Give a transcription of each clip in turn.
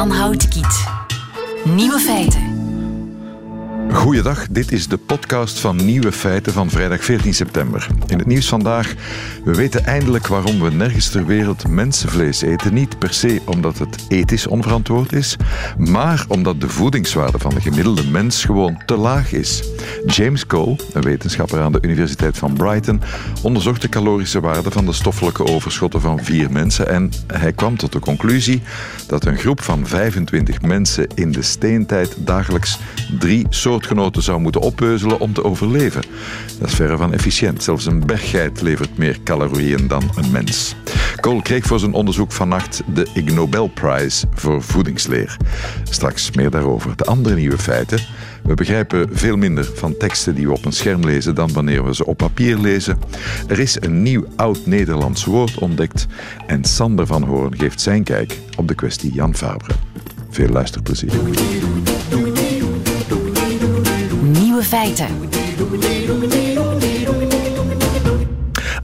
Jan Houtkiet. Nieuwe feiten. Goeiedag, dit is de podcast van Nieuwe Feiten van vrijdag 14 september. In het nieuws vandaag, we weten eindelijk waarom we nergens ter wereld mensenvlees eten. Niet per se omdat het ethisch onverantwoord is, maar omdat de voedingswaarde van de gemiddelde mens gewoon te laag is. James Cole, een wetenschapper aan de Universiteit van Brighton, onderzocht de calorische waarde van de stoffelijke overschotten van vier mensen en hij kwam tot de conclusie dat een groep van 25 mensen in de steentijd dagelijks drie soorten soortgenoten zou moeten oppeuzelen om te overleven. Dat is verre van efficiënt. Zelfs een berggeit levert meer calorieën dan een mens. Cole kreeg voor zijn onderzoek vannacht de Ig Nobel Prize voor voedingsleer. Straks meer daarover. De andere nieuwe feiten. We begrijpen veel minder van teksten die we op een scherm lezen dan wanneer we ze op papier lezen. Er is een nieuw oud-Nederlands woord ontdekt en Sander van Hoorn geeft zijn kijk op de kwestie Jan Fabre. Veel luisterplezier. Feiten.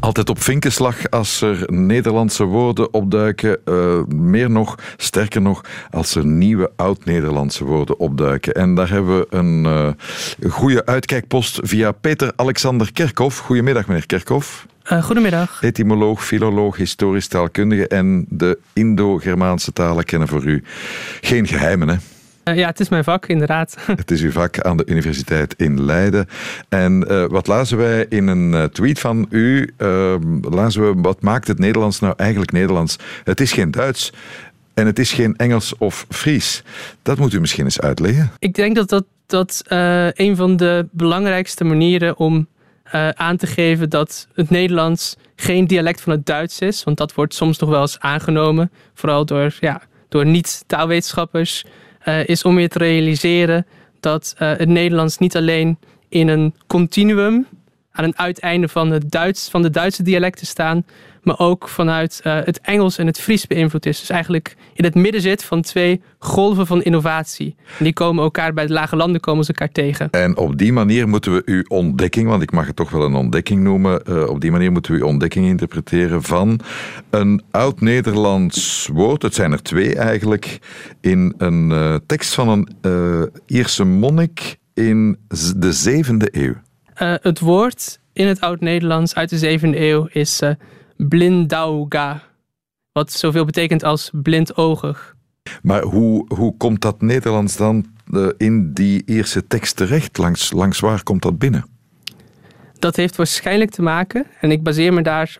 Altijd op vinkenslag als er Nederlandse woorden opduiken. Uh, meer nog, sterker nog, als er nieuwe oud-Nederlandse woorden opduiken. En daar hebben we een uh, goede uitkijkpost via Peter Alexander Kerkhoff. Goedemiddag, meneer Kerkhoff. Uh, goedemiddag. Etymoloog, filoloog, historisch taalkundige en de Indo-Germaanse talen kennen voor u geen geheimen, hè? Uh, ja, het is mijn vak, inderdaad. Het is uw vak aan de Universiteit in Leiden. En uh, wat lazen wij in een uh, tweet van u? lazen we, wat maakt het Nederlands nou eigenlijk Nederlands? Het is geen Duits. En het is geen Engels of Fries. Dat moet u misschien eens uitleggen. Ik denk dat dat, dat een van de belangrijkste manieren om aan te geven dat het Nederlands geen dialect van het Duits is. Want dat wordt soms nog wel eens aangenomen. Vooral door, ja, door niet-taalwetenschappers. Uh, is om je te realiseren dat uh, het Nederlands niet alleen in een continuum aan een uiteinde van, het Duits, van de Duitse dialecten staan, maar ook vanuit uh, het Engels en het Fries beïnvloed is. Dus eigenlijk in het midden zit van twee golven van innovatie. Die komen elkaar bij de lage landen komen ze elkaar tegen. En op die manier moeten we uw ontdekking, want ik mag het toch wel een ontdekking noemen, uh, op die manier moeten we uw ontdekking interpreteren van een oud-Nederlands woord. Het zijn er twee eigenlijk. In een uh, tekst van een Ierse monnik in de zevende eeuw. Uh, het woord in het Oud-Nederlands uit de zevende eeuw is uh, blindauga. Wat zoveel betekent als blindogig. Maar hoe, hoe komt dat Nederlands dan uh, in die eerste tekst terecht? Langs, langs waar komt dat binnen? Dat heeft waarschijnlijk te maken, en ik baseer me daar,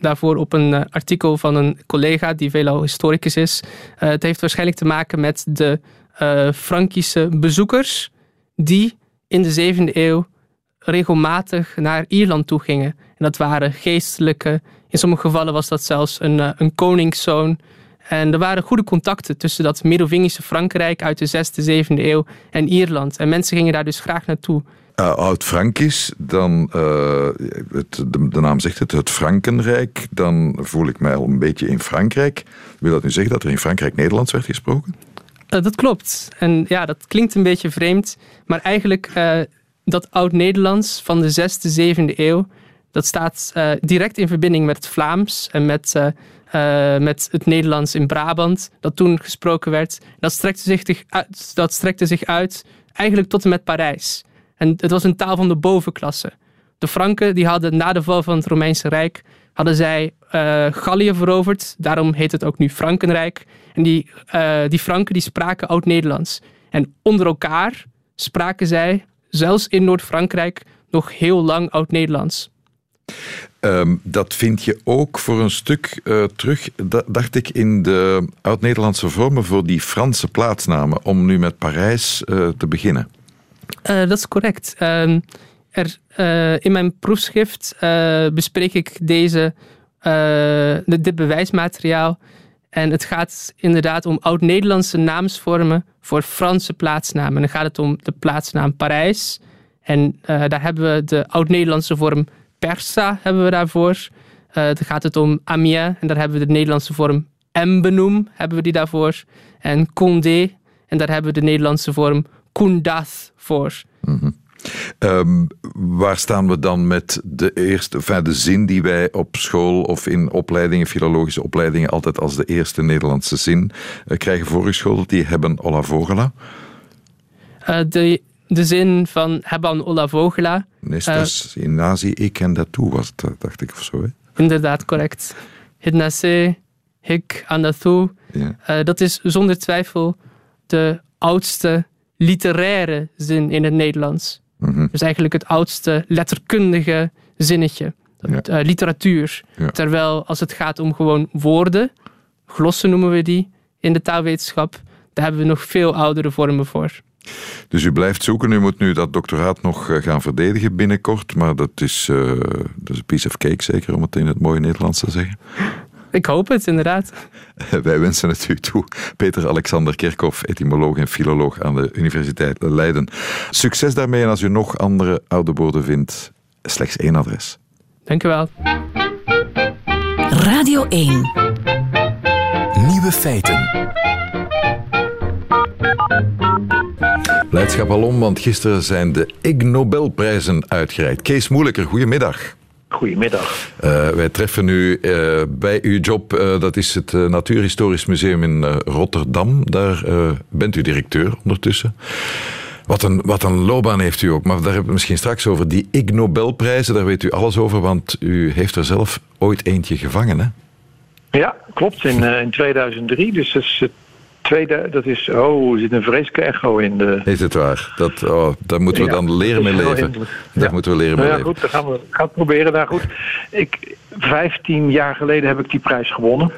daarvoor op een artikel van een collega die veelal historicus is. het heeft waarschijnlijk te maken met de Frankische bezoekers die in de zevende eeuw regelmatig naar Ierland toe gingen. En dat waren geestelijke. In sommige gevallen was dat zelfs een, uh, een koningszoon. En er waren goede contacten tussen dat Merovingische Frankrijk uit de 6e, 7e eeuw en Ierland. En mensen gingen daar dus graag naartoe. Uh, Oud-Frankisch, dan, uh, het, de, de, naam zegt het, het Frankenrijk. Dan voel ik mij al een beetje in Frankrijk. Wil dat nu zeggen dat er in Frankrijk Nederlands werd gesproken? Uh, dat klopt. En ja, dat klinkt een beetje vreemd. Maar eigenlijk dat Oud-Nederlands van de 6e, 7e eeuw, dat staat uh, direct in verbinding met het Vlaams en met, uh, uh, met het Nederlands in Brabant, dat toen gesproken werd. Dat strekte, zich uit, dat strekte zich uit eigenlijk tot en met Parijs. En het was een taal van de bovenklasse. De Franken die hadden na de val van het Romeinse Rijk hadden zij Gallië veroverd. Daarom heet het ook nu Frankenrijk. En die, die Franken die spraken Oud-Nederlands. En onder elkaar spraken zij zelfs in Noord-Frankrijk nog heel lang Oud-Nederlands. Um, dat vind je ook voor een stuk uh, terug, dacht ik, in de Oud-Nederlandse vormen voor die Franse plaatsnamen, om nu met Parijs uh, te beginnen. Uh, dat is correct. Ehm, er, in mijn proefschrift bespreek ik deze, dit bewijsmateriaal en het gaat inderdaad om oud-Nederlandse naamsvormen voor Franse plaatsnamen. En dan gaat het om de plaatsnaam Parijs. En uh, daar hebben we de oud-Nederlandse vorm Persa hebben we daarvoor. Uh, dan gaat het om Amiens en daar hebben we de Nederlandse vorm Embenoem hebben we die daarvoor. En Condé en daar hebben we de Nederlandse vorm Koendath voor. -hmm. Ehm, waar staan we dan met de eerste, enfin, de zin die wij op school of in opleidingen, filologische opleidingen, altijd als de eerste Nederlandse zin uh, krijgen voorgeschoteld? Die hebben Olla Vogela. Uh, de, de zin van hebben Olla Vogela. Nestas uh, in nazi, ik ken dat toe, was het, dacht ik of zo. Hè? Inderdaad, correct. Hidnase, hik, andathu. Ja. dat is zonder twijfel de oudste literaire zin in het Nederlands. Mhm. Dus eigenlijk het oudste letterkundige zinnetje. Ja. Uh, literatuur. Ja. Terwijl als het gaat om gewoon woorden, glossen noemen we die in de taalwetenschap, daar hebben we nog veel oudere vormen voor. Dus u blijft zoeken. U moet nu dat doctoraat nog eh, gaan verdedigen binnenkort. Maar dat is, uh, dat is een piece of cake, zeker om het in het mooie Nederlands te zeggen. Ik hoop het, inderdaad. Wij wensen het u toe. Peter Alexander Kerkhoff, etymoloog en filoloog aan de Universiteit Leiden. Succes daarmee en als u nog andere oude woorden vindt, slechts één adres. Dank u wel. Radio 1. Nieuwe feiten. Blijdschap alom, want gisteren zijn de Ig Nobelprijzen uitgereikt. Kees Moeilijker, goedemiddag. Goedemiddag. Uh, wij treffen u uh, bij uw job, uh, dat is het Natuurhistorisch Museum in Rotterdam. Daar bent u directeur ondertussen. Wat een, wat een loopbaan heeft u ook, maar daar hebben we misschien straks over. Die Ig Nobelprijzen, daar weet u alles over, want u heeft er zelf ooit eentje gevangen, hè? Ja, klopt, in, in 2003. Dus dat is het tweede, dat is, oh, er zit een vreselijke echo in de... Is het waar? Dat, oh, daar moeten we Ja, dan leren mee leven. Daar Ja. moeten we leren Nou mee ja, goed, dan gaan we, gaan het proberen. Nou goed, ik, 15 jaar geleden heb ik die prijs gewonnen.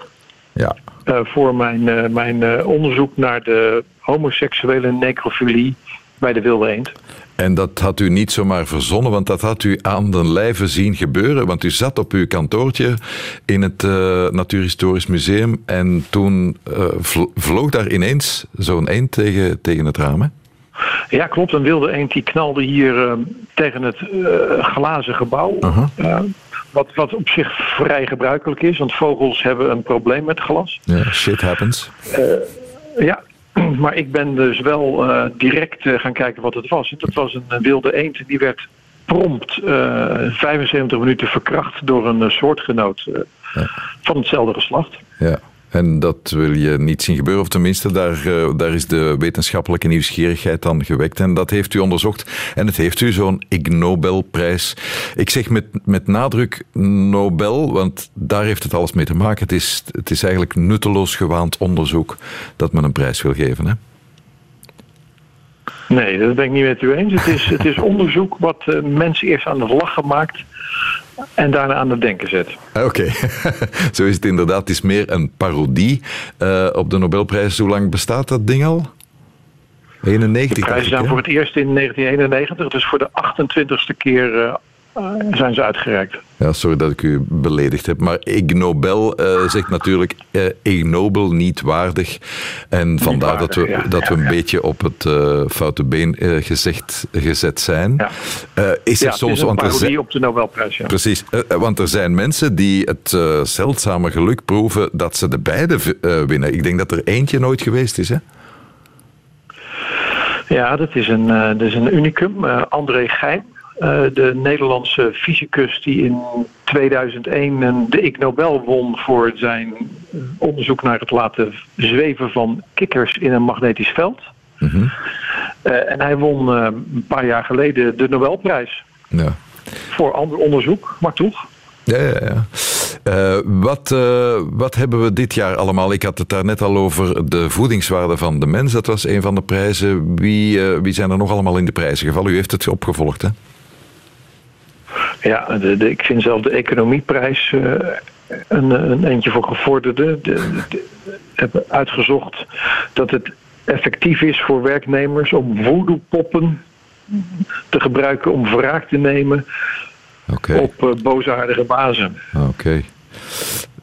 Ja. eh, voor mijn, eh, mijn eh, onderzoek naar de homoseksuele necrofilie bij de wilde eend. En dat had u niet zomaar verzonnen, want dat had u aan den lijve zien gebeuren. Want u zat op uw kantoortje in het eh, Natuurhistorisch Museum en toen eh, vlo- vloog daar ineens zo'n eend tegen, tegen het raam. Hè? Ja, klopt. Een wilde eend die knalde hier eh, tegen het glazen gebouw. Wat, wat op zich vrij gebruikelijk is, want vogels hebben een probleem met glas. Ja, shit happens. Ja, maar ik ben dus wel eh, direct eh, gaan kijken wat het was. En Dat was een, eh, wilde eend die werd prompt eh 75 minuten verkracht door een eh, soortgenoot eh, Ja. van hetzelfde geslacht. Ja. En dat wil je niet zien gebeuren, of tenminste, daar, eh, daar is de wetenschappelijke nieuwsgierigheid dan gewekt. En dat heeft u onderzocht. En het heeft u zo'n Ig Nobelprijs. Ik zeg met, met nadruk Nobel, want daar heeft het alles mee te maken. Het is, het is eigenlijk nutteloos gewaand onderzoek dat men een prijs wil geven. Hè? Nee, dat ben ik niet met u eens. Het is, het is onderzoek wat eh, mensen eerst aan het lachen maakt en daarna aan het denken zet. Ah, Oké, zo is het inderdaad. Het is meer een parodie eh, op de Nobelprijs. Hoe lang bestaat dat ding al? 91, De prijzen ik, zijn hè? voor het eerst in 1991, dus voor de 28ste keer eh, zijn ze uitgereikt. Ja, sorry dat ik u beledigd heb. Maar Ig Nobel eh, zegt natuurlijk eh, Ig Nobel niet waardig. En vandaar dat we, ja. dat we een ja. beetje op het eh, foute been eh, gezegd, gezet zijn. Ja. Eh, is er het soms, want er zijn, op de Nobelprijs. Ja. precies, eh, eh, want er zijn mensen die het eh, zeldzame geluk proeven dat ze de beide eh, winnen. Ik denk dat er eentje nooit geweest is, hè? Ja, dat is een, eh, dat is een unicum. Eh, André Geim, eh, de Nederlandse fysicus die in 2001 een, de Ig Nobel won voor zijn eh, onderzoek naar het laten zweven van kikkers in een magnetisch veld. Mhm. Eh, en hij won eh, een paar jaar geleden de Nobelprijs Ja. voor ander onderzoek, maar toch. Ja, ja, ja. Eh, wat, eh, wat hebben we dit jaar allemaal? Ik had het daar net al over de voedingswaarde van de mens. Dat was een van de prijzen. Wie, eh, wie zijn er nog allemaal in de prijzen gevallen? U heeft het opgevolgd, hè? Ja, de, de- ik vind zelf de economieprijs eh, een, een eentje voor gevorderden. De, de- de- hebben uitgezocht dat het effectief is voor werknemers om voodoo-poppen te gebruiken om wraak te nemen op uh, boosaardige bazen. Oké.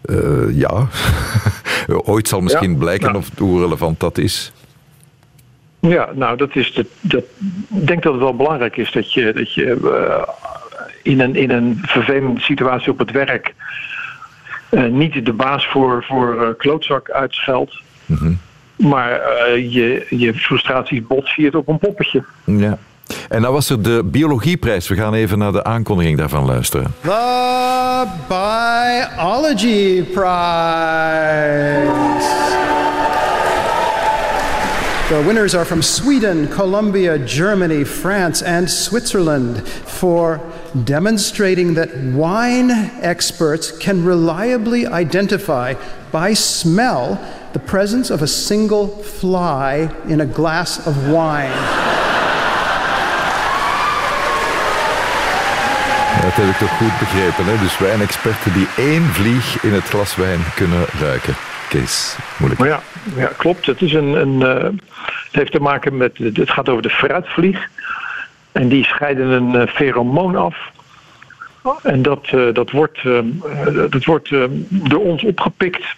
Eh, ja. Ooit zal misschien Ja, blijken nou. of, hoe relevant dat is. Ja, nou, dat is de, dat, ik denk dat het wel belangrijk is dat je, dat je in, een, in een vervelende situatie op het werk eh, niet de baas voor, voor eh, klootzak uitscheldt, Mhm. maar eh, je, je frustraties botviert op een poppetje. Ja. En dan was er de biologieprijs. We gaan even naar de aankondiging daarvan luisteren. The Biology Prize. The winners are from Sweden, Colombia, Germany, France, and Switzerland for demonstrating that wine experts can reliably identify by smell the presence of a single fly in a glass of wine. Dat heb ik toch goed begrepen. Hè? Dus wijnexperten die één vlieg in het glas wijn kunnen ruiken. Kees. Maar ja, ja, klopt. Het, is een, een, uh, het heeft te maken met. Het gaat over de fruitvlieg. En die scheiden een uh, feromoon af. En dat, uh, dat wordt, dat wordt door ons opgepikt.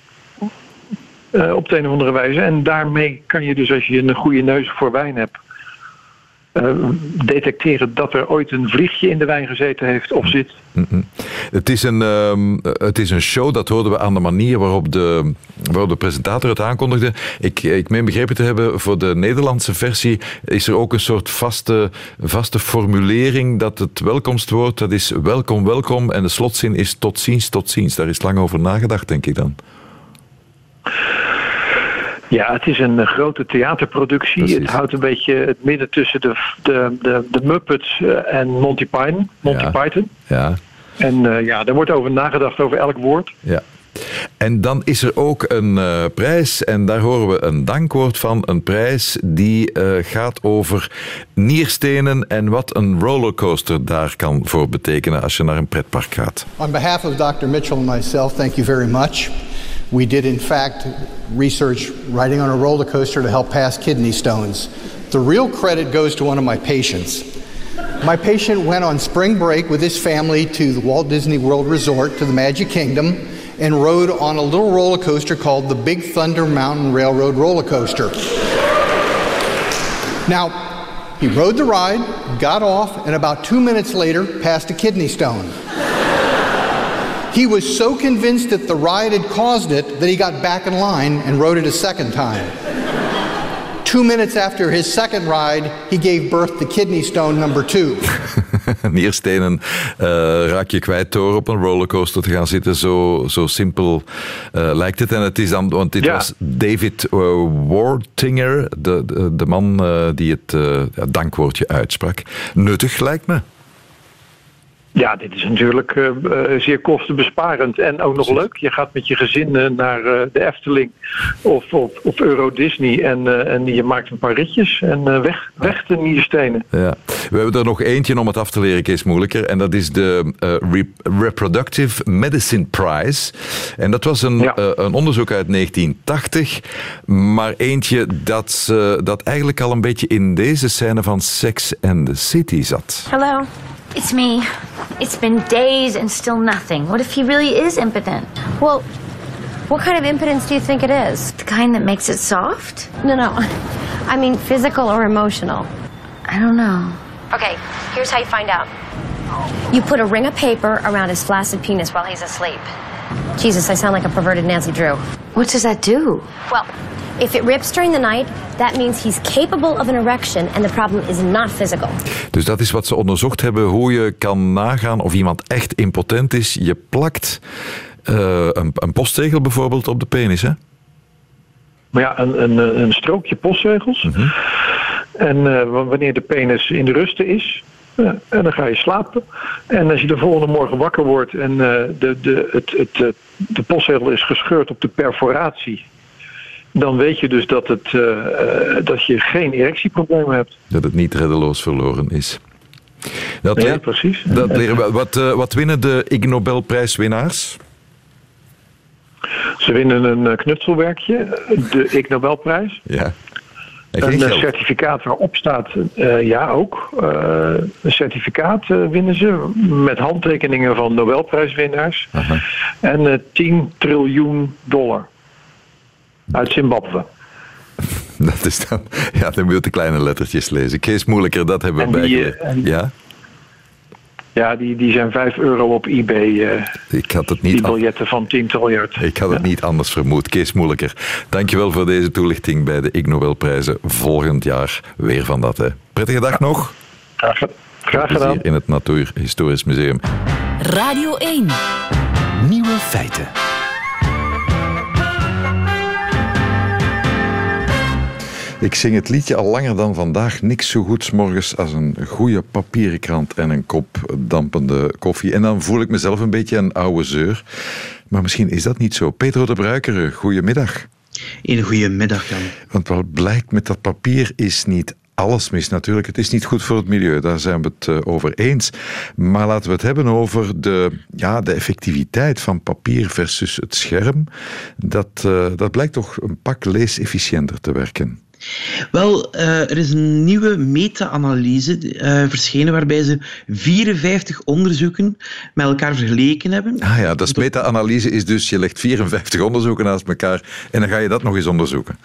op de een of andere wijze. En daarmee kan je dus, als je een goede neus voor wijn hebt. Uh, detecteren dat er ooit een vliegje in de wijn gezeten heeft of zit. -hmm. het, is een, uh, het is een show, dat hoorden we aan de manier waarop de, waarop de presentator het aankondigde. Ik, ik meen begrepen te hebben, voor de Nederlandse versie is er ook een soort vaste, vaste formulering dat het welkomstwoord, dat is welkom, welkom. En de slotzin is tot ziens, tot ziens. Daar is lang over nagedacht, denk ik dan. Ja, het is een grote theaterproductie. Precies. Het houdt een beetje het midden tussen de, de, de, de Muppets en Monty Python. Monty ja. Python. Ja. En uh, ja, er wordt over nagedacht over elk woord. Ja. En dan is er ook een uh, prijs, en daar horen we een dankwoord van. Een prijs die uh, gaat over nierstenen en wat een rollercoaster daar kan voor betekenen als je naar een pretpark gaat. On behalf of Dr. Mitchell and myself, thank you very much. We did, in fact, research riding on a roller coaster to help pass kidney stones. The real credit goes to one of my patients. My patient went on spring break with his family to the Walt Disney World Resort to the Magic Kingdom and rode on a little roller coaster called the Big Thunder Mountain Railroad roller coaster. Now, he rode the ride, got off, and about two minutes later passed a kidney stone. He was so convinced that the ride had caused it that he got back in line and rode it a second time. Two minutes after his second ride, he gave birth to kidney stone number two. Nierstenen uh, raak je kwijt door op een rollercoaster te gaan zitten. Zo, zo simpel uh, lijkt het. En het is dan, want dit ja. was David uh, Wartinger, de, de, de man die het dankwoordje uitsprak. Nuttig lijkt me. Ja, dit is natuurlijk uh, zeer kostenbesparend en ook nog leuk. Je gaat met je gezin uh, naar uh, de Efteling of, of, of Euro Disney en, en je maakt een paar ritjes en weg, weg de nierstenen. Ja. We hebben er nog eentje om het af te leren, is moeilijker. En dat is de Re Reproductive Medicine Prize. En dat was een, ja. een onderzoek uit 1980, maar eentje dat, dat eigenlijk al een beetje in deze scène van Sex and the City zat. Hallo. It's me. It's been days and still nothing. What if he really is impotent? Well, what kind of impotence do you think it is? The kind that makes it soft? No, no. I mean physical or emotional. I don't know. Okay, here's how you find out. You put a ring of paper around his flaccid penis while he's asleep. Jesus, I sound like a perverted Nancy Drew. What does that do? Well, if it rips during the night, that means he's capable of an erection and the problem is not physical. Dus dat is wat ze onderzocht hebben, hoe je kan nagaan of iemand echt impotent is. Je plakt uh, een, een postzegel bijvoorbeeld op de penis, hè? Maar ja, een, een, een strookje postzegels. Mm -hmm. En uh, wanneer de penis in de rusten is, ja, en dan ga je slapen. En als je de volgende morgen wakker wordt en uh, de, de, het, het, de postzegel is gescheurd op de perforatie dan weet je dus dat, het, uh, dat je geen erectieproblemen hebt. Dat het niet reddeloos verloren is. Dat ja, precies. Dat leren. Wat, uh, wat winnen de Ig Nobelprijswinnaars? Ze winnen een knutselwerkje, de Ig Nobelprijs. Ja. Een certificaat waarop staat, uh, ja ook, uh, een certificaat uh, winnen ze met handtekeningen van Nobelprijswinnaars. En 10 triljoen dollar. Uit Zimbabwe. Dat is dan, ja, dan moet je de kleine lettertjes lezen. Kees moeilijker, dat hebben we bijgeleerd. Ja? Ja, die, die zijn 5 euro op eBay. Uh, ik had het niet die biljetten van 10 miljard. Ik had het ja. niet anders vermoed. Kees Moeilijker, dankjewel voor deze toelichting bij de Ig Nobelprijzen. Volgend jaar weer van dat. Hè. Prettige dag ja. nog. Graag, graag gedaan. in het Natuurhistorisch Museum. Radio 1. Nieuwe feiten. Ik zing het liedje al langer dan vandaag. Niks zo goed morgens als een goede papieren krant en een kop dampende koffie. En dan voel ik mezelf een beetje een oude zeur. Maar misschien is dat niet zo. Pedro de Bruikere, goedemiddag. Een goede middag, Jan. Want wat blijkt met dat papier is niet alles mis natuurlijk. Het is niet goed voor het milieu, daar zijn we het eh, over eens. Maar laten we het hebben over de, ja, de effectiviteit van papier versus het scherm. Dat, uh, dat blijkt toch een pak leesefficiënter te werken. Wel, uh, er is een nieuwe meta-analyse uh, verschenen waarbij ze 54 onderzoeken met elkaar vergeleken hebben. Ah ja, dat is meta-analyse is dus je legt 54 onderzoeken naast elkaar en dan ga je dat nog eens onderzoeken.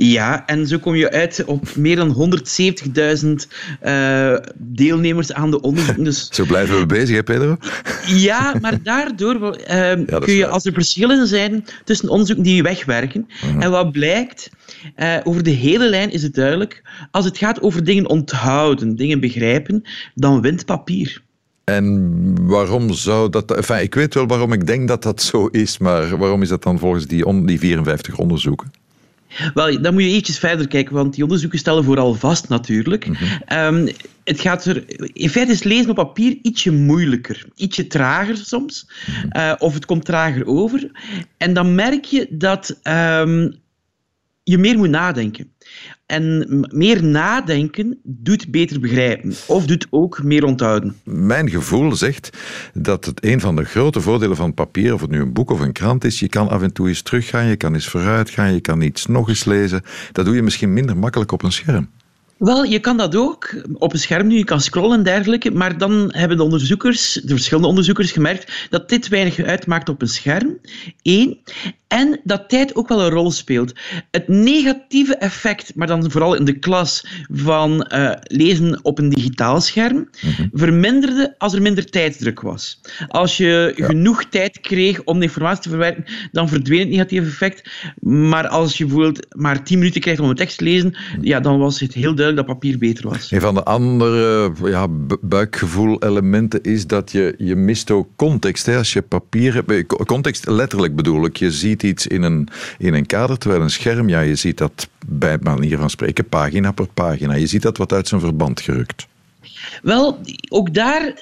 Ja, en zo kom je uit op meer dan 170.000 uh, deelnemers aan de onderzoeken. Dus... zo blijven we bezig, hè Pedro? Ja, maar daardoor ja, kun je, als er verschillen zijn tussen onderzoeken die wegwerken, uh -huh. en wat blijkt, uh, over de hele lijn is het duidelijk, als het gaat over dingen onthouden, dingen begrijpen, dan wint papier. En waarom zou dat... Enfin, ik weet wel waarom ik denk dat dat zo is, maar waarom is dat dan volgens die, on, die 54 onderzoeken? Wel, dan moet je ietsjes verder kijken, want die onderzoeken stellen vooral vast natuurlijk. Mm -hmm. um, het gaat er, in feite is lezen op papier ietsje moeilijker, ietsje trager soms, uh, of het komt trager over. En dan merk je dat um, je meer moet nadenken. En meer nadenken doet beter begrijpen. Of doet ook meer onthouden. Mijn gevoel zegt dat het een van de grote voordelen van papier, of het nu een boek of een krant is, je kan af en toe eens teruggaan, je kan eens vooruit gaan, je kan iets nog eens lezen. Dat doe je misschien minder makkelijk op een scherm. Wel, je kan dat ook op een scherm nu, je kan scrollen en dergelijke, maar dan hebben de onderzoekers, de verschillende onderzoekers, gemerkt dat dit weinig uitmaakt op een scherm. Eén. En dat tijd ook wel een rol speelt. Het negatieve effect, maar dan vooral in de klas, van uh, lezen op een digitaal scherm, mm-hmm. verminderde als er minder tijdsdruk was. Als je ja. genoeg tijd kreeg om de informatie te verwerken, dan verdween het negatieve effect. Maar als je bijvoorbeeld maar 10 minuten krijgt om een tekst te lezen, ja, dan was het heel duidelijk dat papier beter was. Een van de andere ja, buikgevoel-elementen is dat je, je mist ook context. Hè? Als je papier hebt, context letterlijk bedoel ik, je ziet iets in een, in een kader, terwijl een scherm, ja, je ziet dat bij manier van spreken pagina per pagina. Je ziet dat wat uit zijn verband gerukt. Wel, ook daar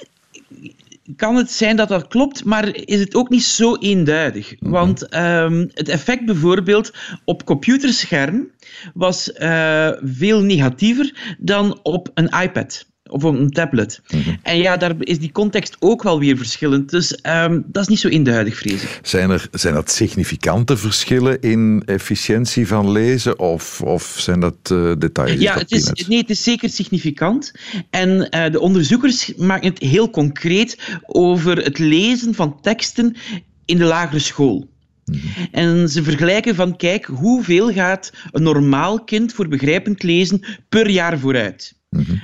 kan het zijn dat dat klopt, maar is het ook niet zo eenduidig. Mm-hmm. Want um, het effect bijvoorbeeld op computerscherm was uh, veel negatiever dan op een iPad op een tablet. Mm-hmm. En ja, daar is die context ook wel weer verschillend. Dus um, dat is niet zo eenduidig, vrees ik. Zijn, er, zijn dat significante verschillen in efficiëntie van lezen of, of zijn dat uh, details? Ja, het is, nee, het is zeker significant. En uh, de onderzoekers maken het heel concreet over het lezen van teksten in de lagere school. Mm-hmm. En ze vergelijken van, kijk, hoeveel gaat een normaal kind voor begrijpend lezen per jaar vooruit? Mm-hmm.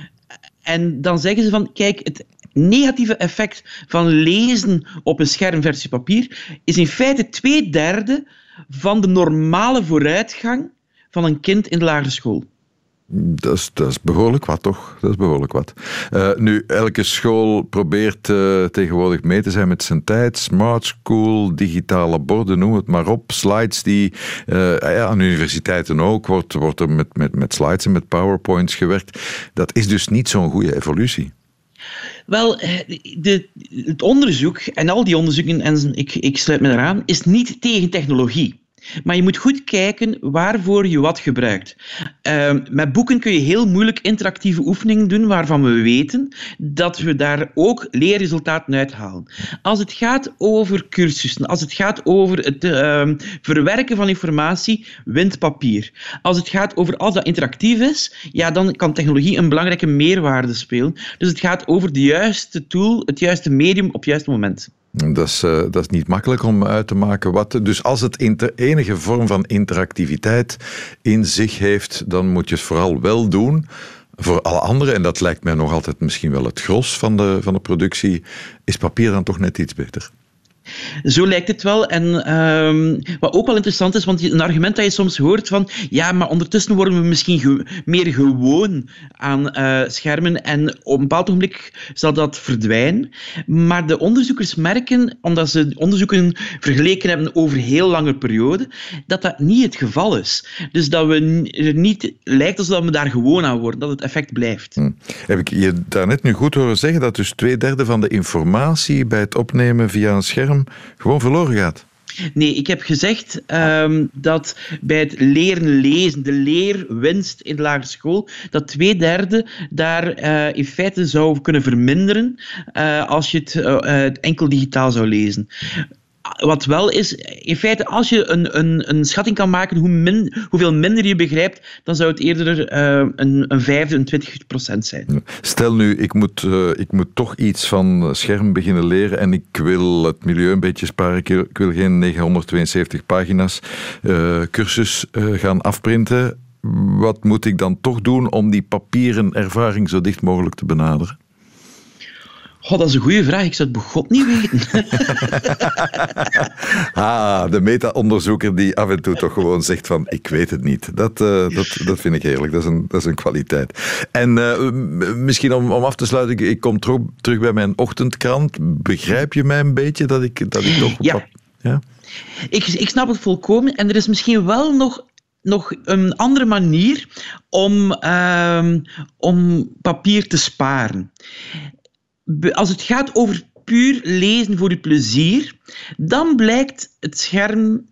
En dan zeggen ze van, kijk, het negatieve effect van lezen op een scherm versus papier is in feite twee derde van de normale vooruitgang van een kind in de lagere school. Dat is, dat is behoorlijk wat, toch? Dat is behoorlijk wat. Uh, nu, elke school probeert uh, tegenwoordig mee te zijn met zijn tijd. Smart school, digitale borden, noem het maar op. Slides die, uh, ja, aan universiteiten ook, wordt, wordt er met, met, met slides en met powerpoints gewerkt. Dat is dus niet zo'n goede evolutie. Wel, de, het onderzoek, en al die onderzoeken, en ik, ik sluit me eraan, is niet tegen technologie. Maar je moet goed kijken waarvoor je wat gebruikt. Uh, met boeken kun je heel moeilijk interactieve oefeningen doen waarvan we weten dat we daar ook leerresultaten uithalen. Als het gaat over cursussen, als het gaat over het uh, verwerken van informatie, wint papier. Als het gaat over als dat interactief is, ja, dan kan technologie een belangrijke meerwaarde spelen. Dus het gaat over de juiste tool, het juiste medium op het juiste moment. Dat is, uh, dat is niet makkelijk om uit te maken wat. Dus als het enige vorm van interactiviteit in zich heeft, dan moet je het vooral wel doen. Voor alle anderen, en dat lijkt mij nog altijd misschien wel het gros van de, van de productie, is papier dan toch net iets beter. Zo lijkt het wel. En ehm, wat ook wel interessant is, want een argument dat je soms hoort van ja, maar ondertussen worden we misschien meer gewoon aan uh, schermen en op een bepaald ogenblik zal dat verdwijnen. Maar de onderzoekers merken, omdat ze onderzoeken vergeleken hebben over heel lange periode, dat dat niet het geval is. Dus dat we er niet lijkt alsof we daar gewoon aan worden, dat het effect blijft. Hm. Heb ik je daarnet nu goed horen zeggen dat dus twee derde van de informatie bij het opnemen via een scherm gewoon verloren gaat? Nee, ik heb gezegd um, dat bij het leren lezen, de leerwinst in de lagere school, dat twee derde daar uh, in feite zou kunnen verminderen uh, als je het uh, enkel digitaal zou lezen wat wel is, in feite, als je een, een, een schatting kan maken hoe min, hoeveel minder je begrijpt, dan zou het eerder uh, een, een vijfde, een twintig procent zijn. Stel nu, ik moet, uh, ik moet toch iets van scherm beginnen leren en ik wil het milieu een beetje sparen. Ik wil geen 972 pagina's uh, cursus gaan afprinten. Wat moet ik dan toch doen om die papieren ervaring zo dicht mogelijk te benaderen? Oh, dat is een goede vraag. Ik zou het begot niet weten. ah, de meta-onderzoeker die af en toe toch gewoon zegt van ik weet het niet. Dat, uh, dat, dat vind ik heerlijk. Dat is een, dat is een kwaliteit. En uh, misschien om, om af te sluiten, ik, ik kom terug, terug bij mijn ochtendkrant. Begrijp je mij een beetje dat ik, dat ik toch... Ja. ja? Ik, ik snap het volkomen. En er is misschien wel nog nog een andere manier om, uh, om papier te sparen als het gaat over puur lezen voor je plezier, dan blijkt het scherm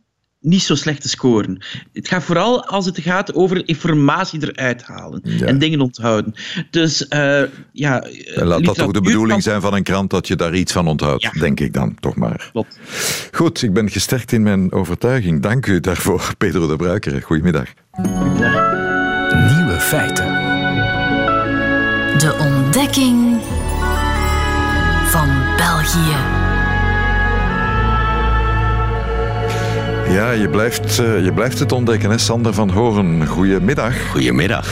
niet zo slecht te scoren. Het gaat vooral als het gaat over informatie eruit halen en dingen onthouden. Dus uh, ja. laat dat toch de bedoeling zijn van een krant dat je daar iets van onthoudt, denk ik dan toch maar. Klopt. Goed, ik ben gesterkt in mijn overtuiging. Dank u daarvoor, Pedro de Bruiker. Goedemiddag. Nieuwe feiten. De ontdekking België. Ja, je blijft, uh, je blijft het ontdekken, hè? Sander van Horen. Goedemiddag. Goedemiddag.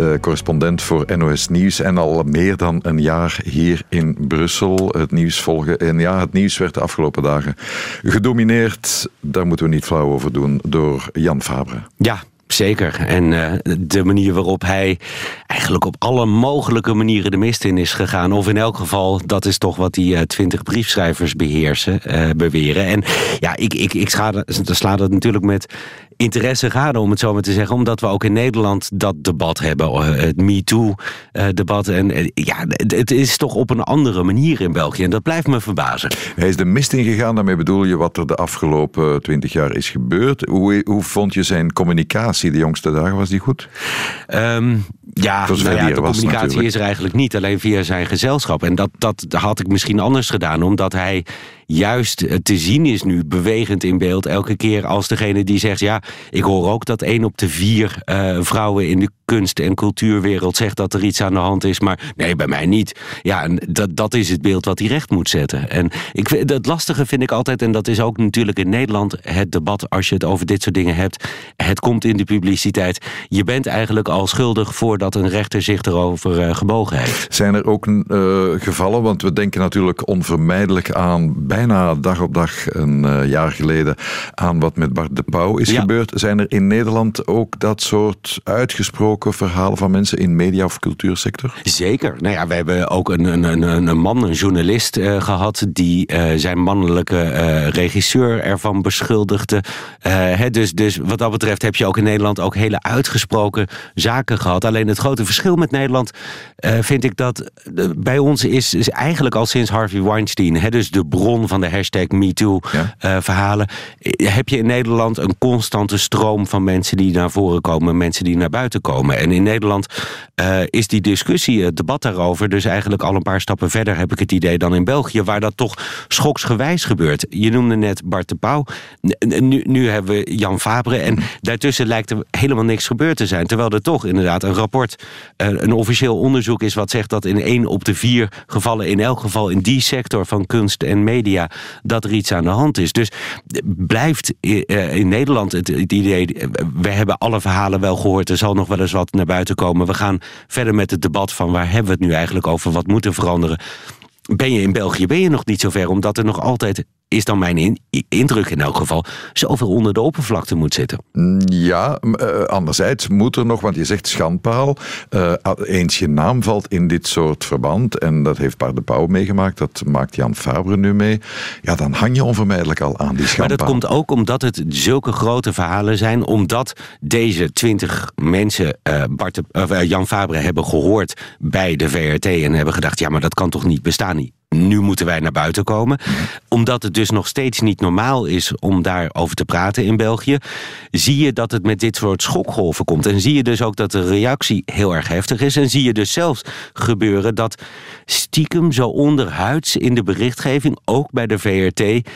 Uh, correspondent voor NOS Nieuws en al meer dan een jaar hier in Brussel. Het nieuws volgen. En ja, het nieuws werd de afgelopen dagen gedomineerd, daar moeten we niet flauw over doen, door Jan Fabre. Ja, Zeker. En uh, de manier waarop hij eigenlijk op alle mogelijke manieren de mist in is gegaan. Of in elk geval, dat is toch wat die uh, twintig briefschrijvers beheersen, uh, beweren. En ja, ik, ik, ik sla dat natuurlijk met interesse gade, om het zo maar te zeggen. Omdat we ook in Nederland dat debat hebben. Het MeToo-debat. En ja, het is toch op een andere manier in België. En dat blijft me verbazen. Hij is de mist ingegaan. Daarmee bedoel je wat er de afgelopen twintig jaar is gebeurd. Hoe, hoe vond je zijn communicatie de jongste dagen? Was die goed? Um, ja, nou ja, de communicatie is er eigenlijk niet. Alleen via zijn gezelschap. En dat, dat had ik misschien anders gedaan. Omdat hij juist te zien is nu, bewegend in beeld. Elke keer als degene die zegt... ja, ik hoor ook dat één op de vier uh, vrouwen in de kunst- en cultuurwereld... zegt dat er iets aan de hand is, maar nee, bij mij niet. Ja, en dat, dat is het beeld wat hij recht moet zetten. En ik, het lastige vind ik altijd, en dat is ook natuurlijk in Nederland... het debat als je het over dit soort dingen hebt. Het komt in de publiciteit. Je bent eigenlijk al schuldig voordat een rechter zich erover uh, gebogen heeft. Zijn er ook gevallen, want we denken natuurlijk onvermijdelijk aan bijna dag op dag een uh, jaar geleden aan wat met Bart de Pauw is gebeurd. Zijn er in Nederland ook dat soort uitgesproken verhalen van mensen in media- of cultuursector? Zeker. Nou ja, we hebben ook een, een, een, een man, een journalist uh, gehad, die uh, zijn mannelijke regisseur ervan beschuldigde. Hè, dus, dus wat dat betreft heb je ook in Nederland ook hele uitgesproken zaken gehad. Alleen het grote verschil met Nederland vind ik dat bij ons is, is eigenlijk al sinds Harvey Weinstein, hè, dus de bron van de hashtag MeToo-verhalen... Ja. Uh, heb je in Nederland een constante stroom van mensen die naar voren komen... mensen die naar buiten komen. En in Nederland uh, is die discussie, het debat daarover... dus eigenlijk al een paar stappen verder, heb ik het idee... dan in België, waar dat toch schoksgewijs gebeurt. Je noemde net Bart de Pauw. Nu, nu hebben we Jan Fabre. En daartussen lijkt er helemaal niks gebeurd te zijn. Terwijl er toch inderdaad een rapport, uh, een officieel onderzoek is... wat zegt dat in één op de vier gevallen... in elk geval in die sector van kunst en media dat er iets aan de hand is. Dus blijft eh, in Nederland het, idee, we hebben alle verhalen wel gehoord, er zal nog wel eens wat naar buiten komen. We gaan verder met het debat van waar hebben we het nu eigenlijk over, wat moet er veranderen. Ben je in België, ben je nog niet zo ver, omdat er nog altijd is dan mijn in, indruk in elk geval, zoveel onder de oppervlakte moet zitten. Mm, ja, uh, anderzijds moet er nog, want je zegt schandpaal, uh, eens je naam valt in dit soort verband, en dat heeft Bart de Pauw meegemaakt, dat maakt Jan Fabre nu mee, ja, dan hang je onvermijdelijk al aan die schandpaal. Maar dat komt ook omdat het zulke grote verhalen zijn, omdat deze twintig mensen uh, Bart de, Jan Fabre hebben gehoord bij de VRT en hebben gedacht, ja, maar dat kan toch niet bestaan niet nu moeten wij naar buiten komen. Omdat het dus nog steeds niet normaal is om daarover te praten in België, zie je dat het met dit soort schokgolven komt. En zie je dus ook dat de reactie heel erg heftig is. En zie je dus zelfs gebeuren dat stiekem zo onderhuids in de berichtgeving, ook bij de VRT,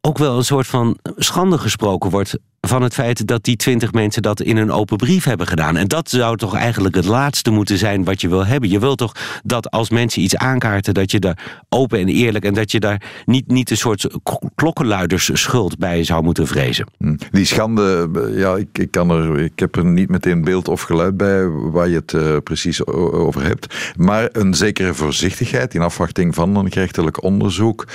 ook wel een soort van schande gesproken wordt van het feit dat die twintig mensen dat in een open brief hebben gedaan. En dat zou toch eigenlijk het laatste moeten zijn wat je wil hebben. Je wilt toch dat als mensen iets aankaarten, dat je daar open en eerlijk en dat je daar niet, niet een soort klokkenluidersschuld bij zou moeten vrezen. Hm. Die schande, ja, ik, ik, kan er, ik heb er niet meteen beeld of geluid bij waar je het uh, precies over hebt. Maar een zekere voorzichtigheid in afwachting van een gerechtelijk onderzoek.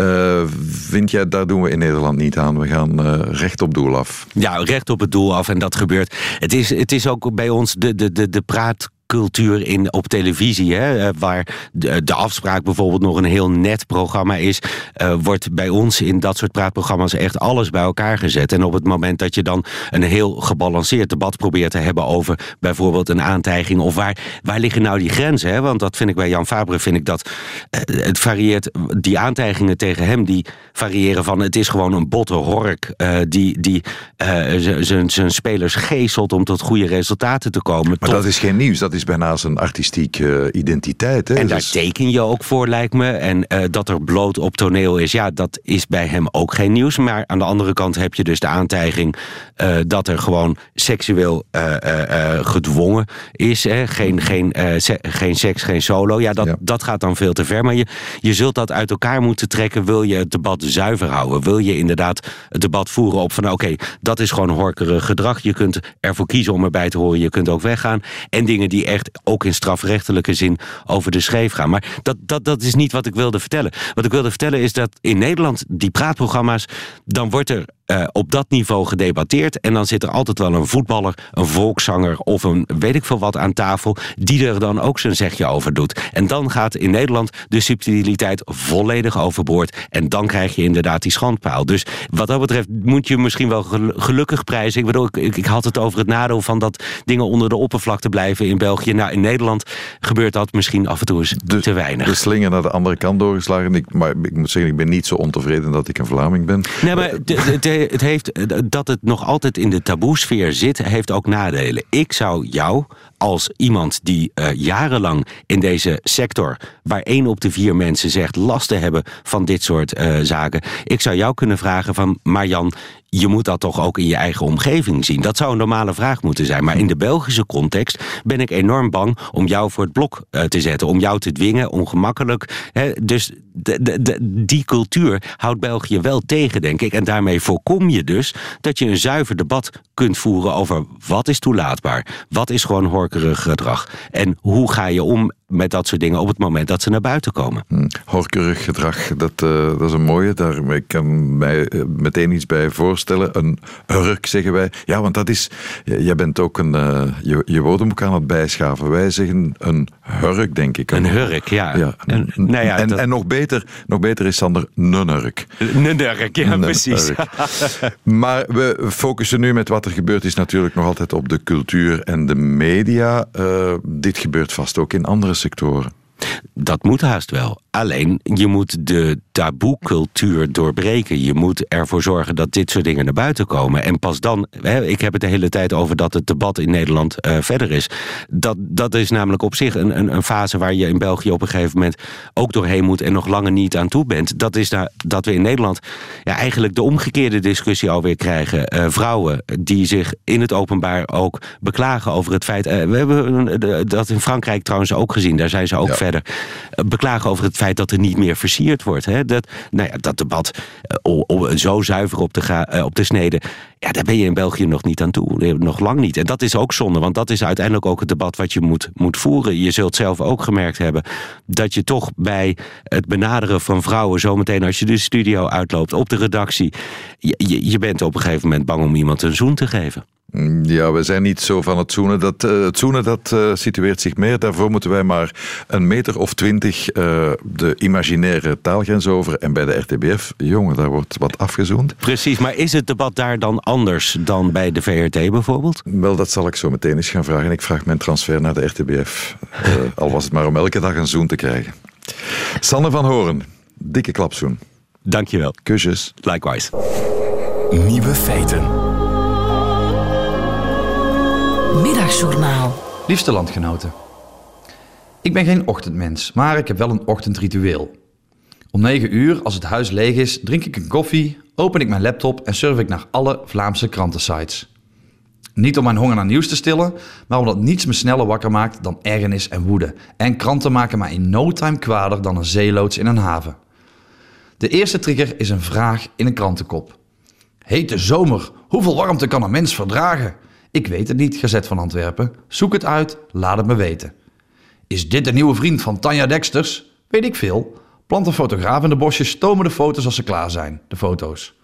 Uh, vind jij, daar doen we in Nederland niet aan. We gaan recht op doel af. Ja, recht op het doel af en dat gebeurt. Het is, het is ook bij ons de, de, de, de praat cultuur in, op televisie. Hè, eh, waar de, de, afspraak bijvoorbeeld nog een heel net programma is. Uh, wordt bij ons in dat soort praatprogramma's echt alles bij elkaar gezet. En op het moment dat je dan een heel gebalanceerd debat probeert te hebben over bijvoorbeeld een aantijging. Of waar, waar liggen nou die grenzen? Hè? Want dat vind ik bij Jan Fabre, vind ik dat uh, het varieert. Die aantijgingen tegen hem, die variëren van het is gewoon een botte hork. Uh, die die zijn spelers geestelt om tot goede resultaten te komen. Maar tot... dat is geen nieuws, dat is is bijna zijn artistieke identiteit. Hè? En daar dus... teken je ook voor, lijkt me. En uh, dat er bloot op toneel is, ja, dat is bij hem ook geen nieuws. Maar aan de andere kant heb je dus de aantijging uh, dat er gewoon seksueel uh, gedwongen is. Hè? Geen, geen, se geen seks, geen solo. Ja dat, ja. dat gaat dan veel te ver. Maar je, je zult dat uit elkaar moeten trekken. Wil je het debat zuiver houden? Wil je inderdaad het debat voeren op van oké, okay, dat is gewoon horkerig gedrag. Je kunt ervoor kiezen om erbij te horen. Je kunt ook weggaan. En dingen die echt ook in strafrechtelijke zin over de scheef gaan. Maar dat, dat, dat is niet wat ik wilde vertellen. Wat ik wilde vertellen is dat in Nederland die praatprogramma's, dan wordt er uh, op dat niveau gedebatteerd. En dan zit er altijd wel een voetballer, een volkszanger of een weet ik veel wat aan tafel, die er dan ook zijn zegje over doet. En dan gaat in Nederland de subtiliteit volledig overboord. En dan krijg je inderdaad die schandpaal. Dus wat dat betreft moet je misschien wel gelukkig prijzen. Ik bedoel, ik, ik had het over het nadeel van dat dingen onder de oppervlakte blijven in België. Nou, in Nederland gebeurt dat misschien af en toe eens de, te weinig. De slinger naar de andere kant doorgeslagen. Ik, maar ik moet zeggen, ik ben niet zo ontevreden dat ik een Vlaming ben. Nee, maar de, de, het heeft, dat het nog altijd in de taboesfeer zit, heeft ook nadelen. Ik zou jou als iemand die uh, jarenlang in deze sector, waar één op de vier mensen zegt last te hebben van dit soort uh, zaken, ik zou jou kunnen vragen van, maar Jan, je moet dat toch ook in je eigen omgeving zien. Dat zou een normale vraag moeten zijn. Maar in de Belgische context ben ik enorm bang om jou voor het blok uh, te zetten. Om jou te dwingen, ongemakkelijk. Hè? Dus die cultuur houdt België wel tegen, denk ik. En daarmee voorkom je dus dat je een zuiver debat kunt voeren over wat is toelaatbaar. Wat is gewoon gedrag. En hoe ga je om met dat soort dingen op het moment dat ze naar buiten komen. Hm. Horkerig gedrag, dat, uh, dat is een mooie. Daar ik kan mij uh, meteen iets bij voorstellen. Een hurk, zeggen wij. Ja, want dat is... Jij bent ook een, uh, je, je woordenboek aan het bijschaven. Wij zeggen een hurk, denk ik. Een hurk, ja. ja. En, nou ja, en, dat... en nog, beter, nog beter is Sander, een hurk. Een hurk, ja, precies. maar we focussen nu met wat er gebeurt is natuurlijk nog altijd op de cultuur en de media. dit gebeurt vast ook in andere sectoren. Dat moet haast wel. Alleen, je moet de taboecultuur doorbreken. Je moet ervoor zorgen dat dit soort dingen naar buiten komen. En pas dan, hè, ik heb het de hele tijd over dat het debat in Nederland uh, verder is. Dat, dat is namelijk op zich een, een, een, fase waar je in België op een gegeven moment ook doorheen moet en nog langer niet aan toe bent. Dat is daar, dat we in Nederland ja, eigenlijk de omgekeerde discussie alweer krijgen. Uh, vrouwen die zich in het openbaar ook beklagen over het feit. Uh, we hebben dat in Frankrijk trouwens ook gezien, daar zijn ze ook ja. verder. beklagen over het feit dat er niet meer versierd wordt. Hè? Dat, nou ja, dat debat uh, zo zuiver op de, uh, op de snede. Ja, daar ben je in België nog niet aan toe. Nog lang niet. En dat is ook zonde, want dat is uiteindelijk ook het debat wat je moet, moet voeren. Je zult zelf ook gemerkt hebben dat je toch bij het benaderen van vrouwen, zometeen als je de studio uitloopt, op de redactie, je bent op een gegeven moment bang om iemand een zoen te geven. Mm, ja, we zijn niet zo van het zoenen. Dat, uh, het zoenen dat uh, situeert zich meer. Daarvoor moeten wij maar een meter of twintig uh, de imaginaire taalgrens over. En bij de RTBF, jongen, daar wordt wat afgezoend. Precies, maar is het debat daar dan anders dan bij de VRT bijvoorbeeld? Wel, dat zal ik zo meteen eens gaan vragen. Ik vraag mijn transfer naar de RTBF. al was het maar om elke dag een zoen te krijgen. Sanne van Horen, dikke klapzoen. Dankjewel. Kusjes. Likewise. Nieuwe feiten. Middagjournaal. Liefste landgenoten. Ik ben geen ochtendmens, maar ik heb wel een ochtendritueel. Om 9 uur, als het huis leeg is, drink ik een koffie, open ik mijn laptop en surf ik naar alle Vlaamse krantensites. Niet om mijn honger naar nieuws te stillen, maar omdat niets me sneller wakker maakt dan ergernis en woede. En kranten maken mij in no time kwader dan een zeeloods in een haven. De eerste trigger is een vraag in een krantenkop. Hete zomer, hoeveel warmte kan een mens verdragen? Ik weet het niet, Gezet van Antwerpen. Zoek het uit, laat het me weten. Is dit de nieuwe vriend van Tanja Dexters? Weet ik veel. Plant een fotograaf in de bosjes, stomen de foto's als ze klaar zijn, de foto's.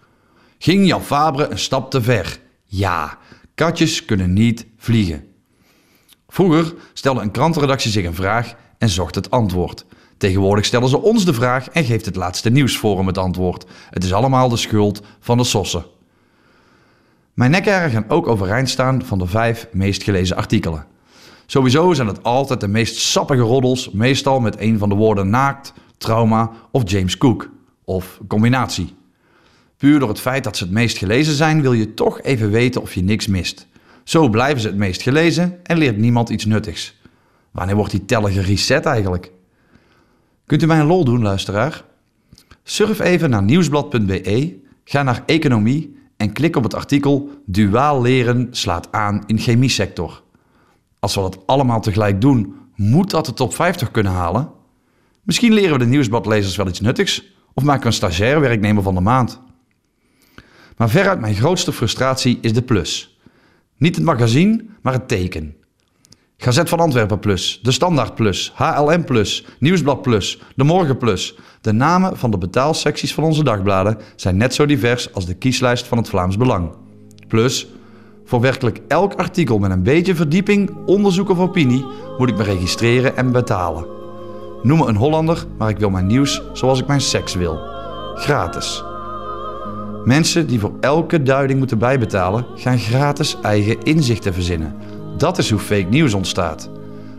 Ging Jan Fabre een stap te ver? Ja, katjes kunnen niet vliegen. Vroeger stelde een krantenredactie zich een vraag en zocht het antwoord. Tegenwoordig stellen ze ons de vraag en geeft het laatste nieuwsforum het antwoord. Het is allemaal de schuld van de sossen. Mijn nekharen gaan ook overeind staan van de vijf meest gelezen artikelen. Sowieso zijn het altijd de meest sappige roddels, meestal met een van de woorden naakt, trauma of James Cook, of combinatie. Puur door het feit dat ze het meest gelezen zijn, wil je toch even weten of je niks mist. Zo blijven ze het meest gelezen en leert niemand iets nuttigs. Wanneer wordt die teller gereset eigenlijk? Kunt u mij een lol doen, luisteraar? Surf even naar nieuwsblad.be, ga naar economie en klik op het artikel Duaal leren slaat aan in chemiesector. Als we dat allemaal tegelijk doen, moet dat de top 50 kunnen halen? Misschien leren we de nieuwsbladlezers wel iets nuttigs of maken we een stagiair werknemer van de maand. Maar veruit mijn grootste frustratie is de plus. Niet het magazine, maar het teken. Gazet van Antwerpen Plus, De Standaard Plus, HLM Plus, Nieuwsblad Plus, De Morgen Plus. De namen van de betaalsecties van onze dagbladen zijn net zo divers als de kieslijst van het Vlaams Belang. Plus, voor werkelijk elk artikel met een beetje verdieping, onderzoek of opinie moet ik me registreren en betalen. Noem me een Hollander, maar ik wil mijn nieuws zoals ik mijn seks wil. Gratis. Mensen die voor elke duiding moeten bijbetalen, gaan gratis eigen inzichten verzinnen. Dat is hoe fake nieuws ontstaat.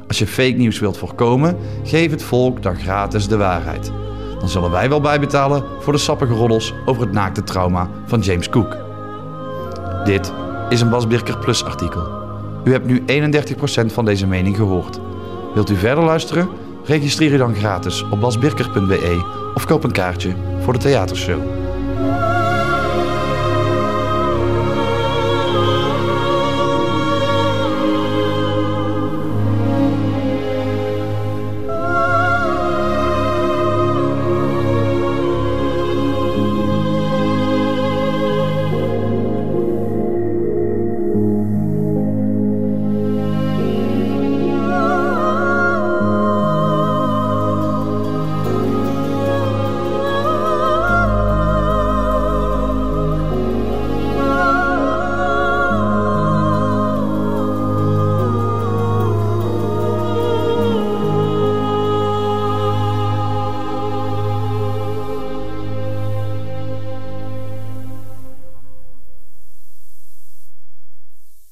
Als je fake nieuws wilt voorkomen, geef het volk dan gratis de waarheid. Dan zullen wij wel bijbetalen voor de sappige roddels over het naakte trauma van James Cook. Dit is een Bas Birker Plus artikel. U hebt nu 31% van deze mening gehoord. Wilt u verder luisteren? Registreer u dan gratis op basbirker.be of koop een kaartje voor de theatershow.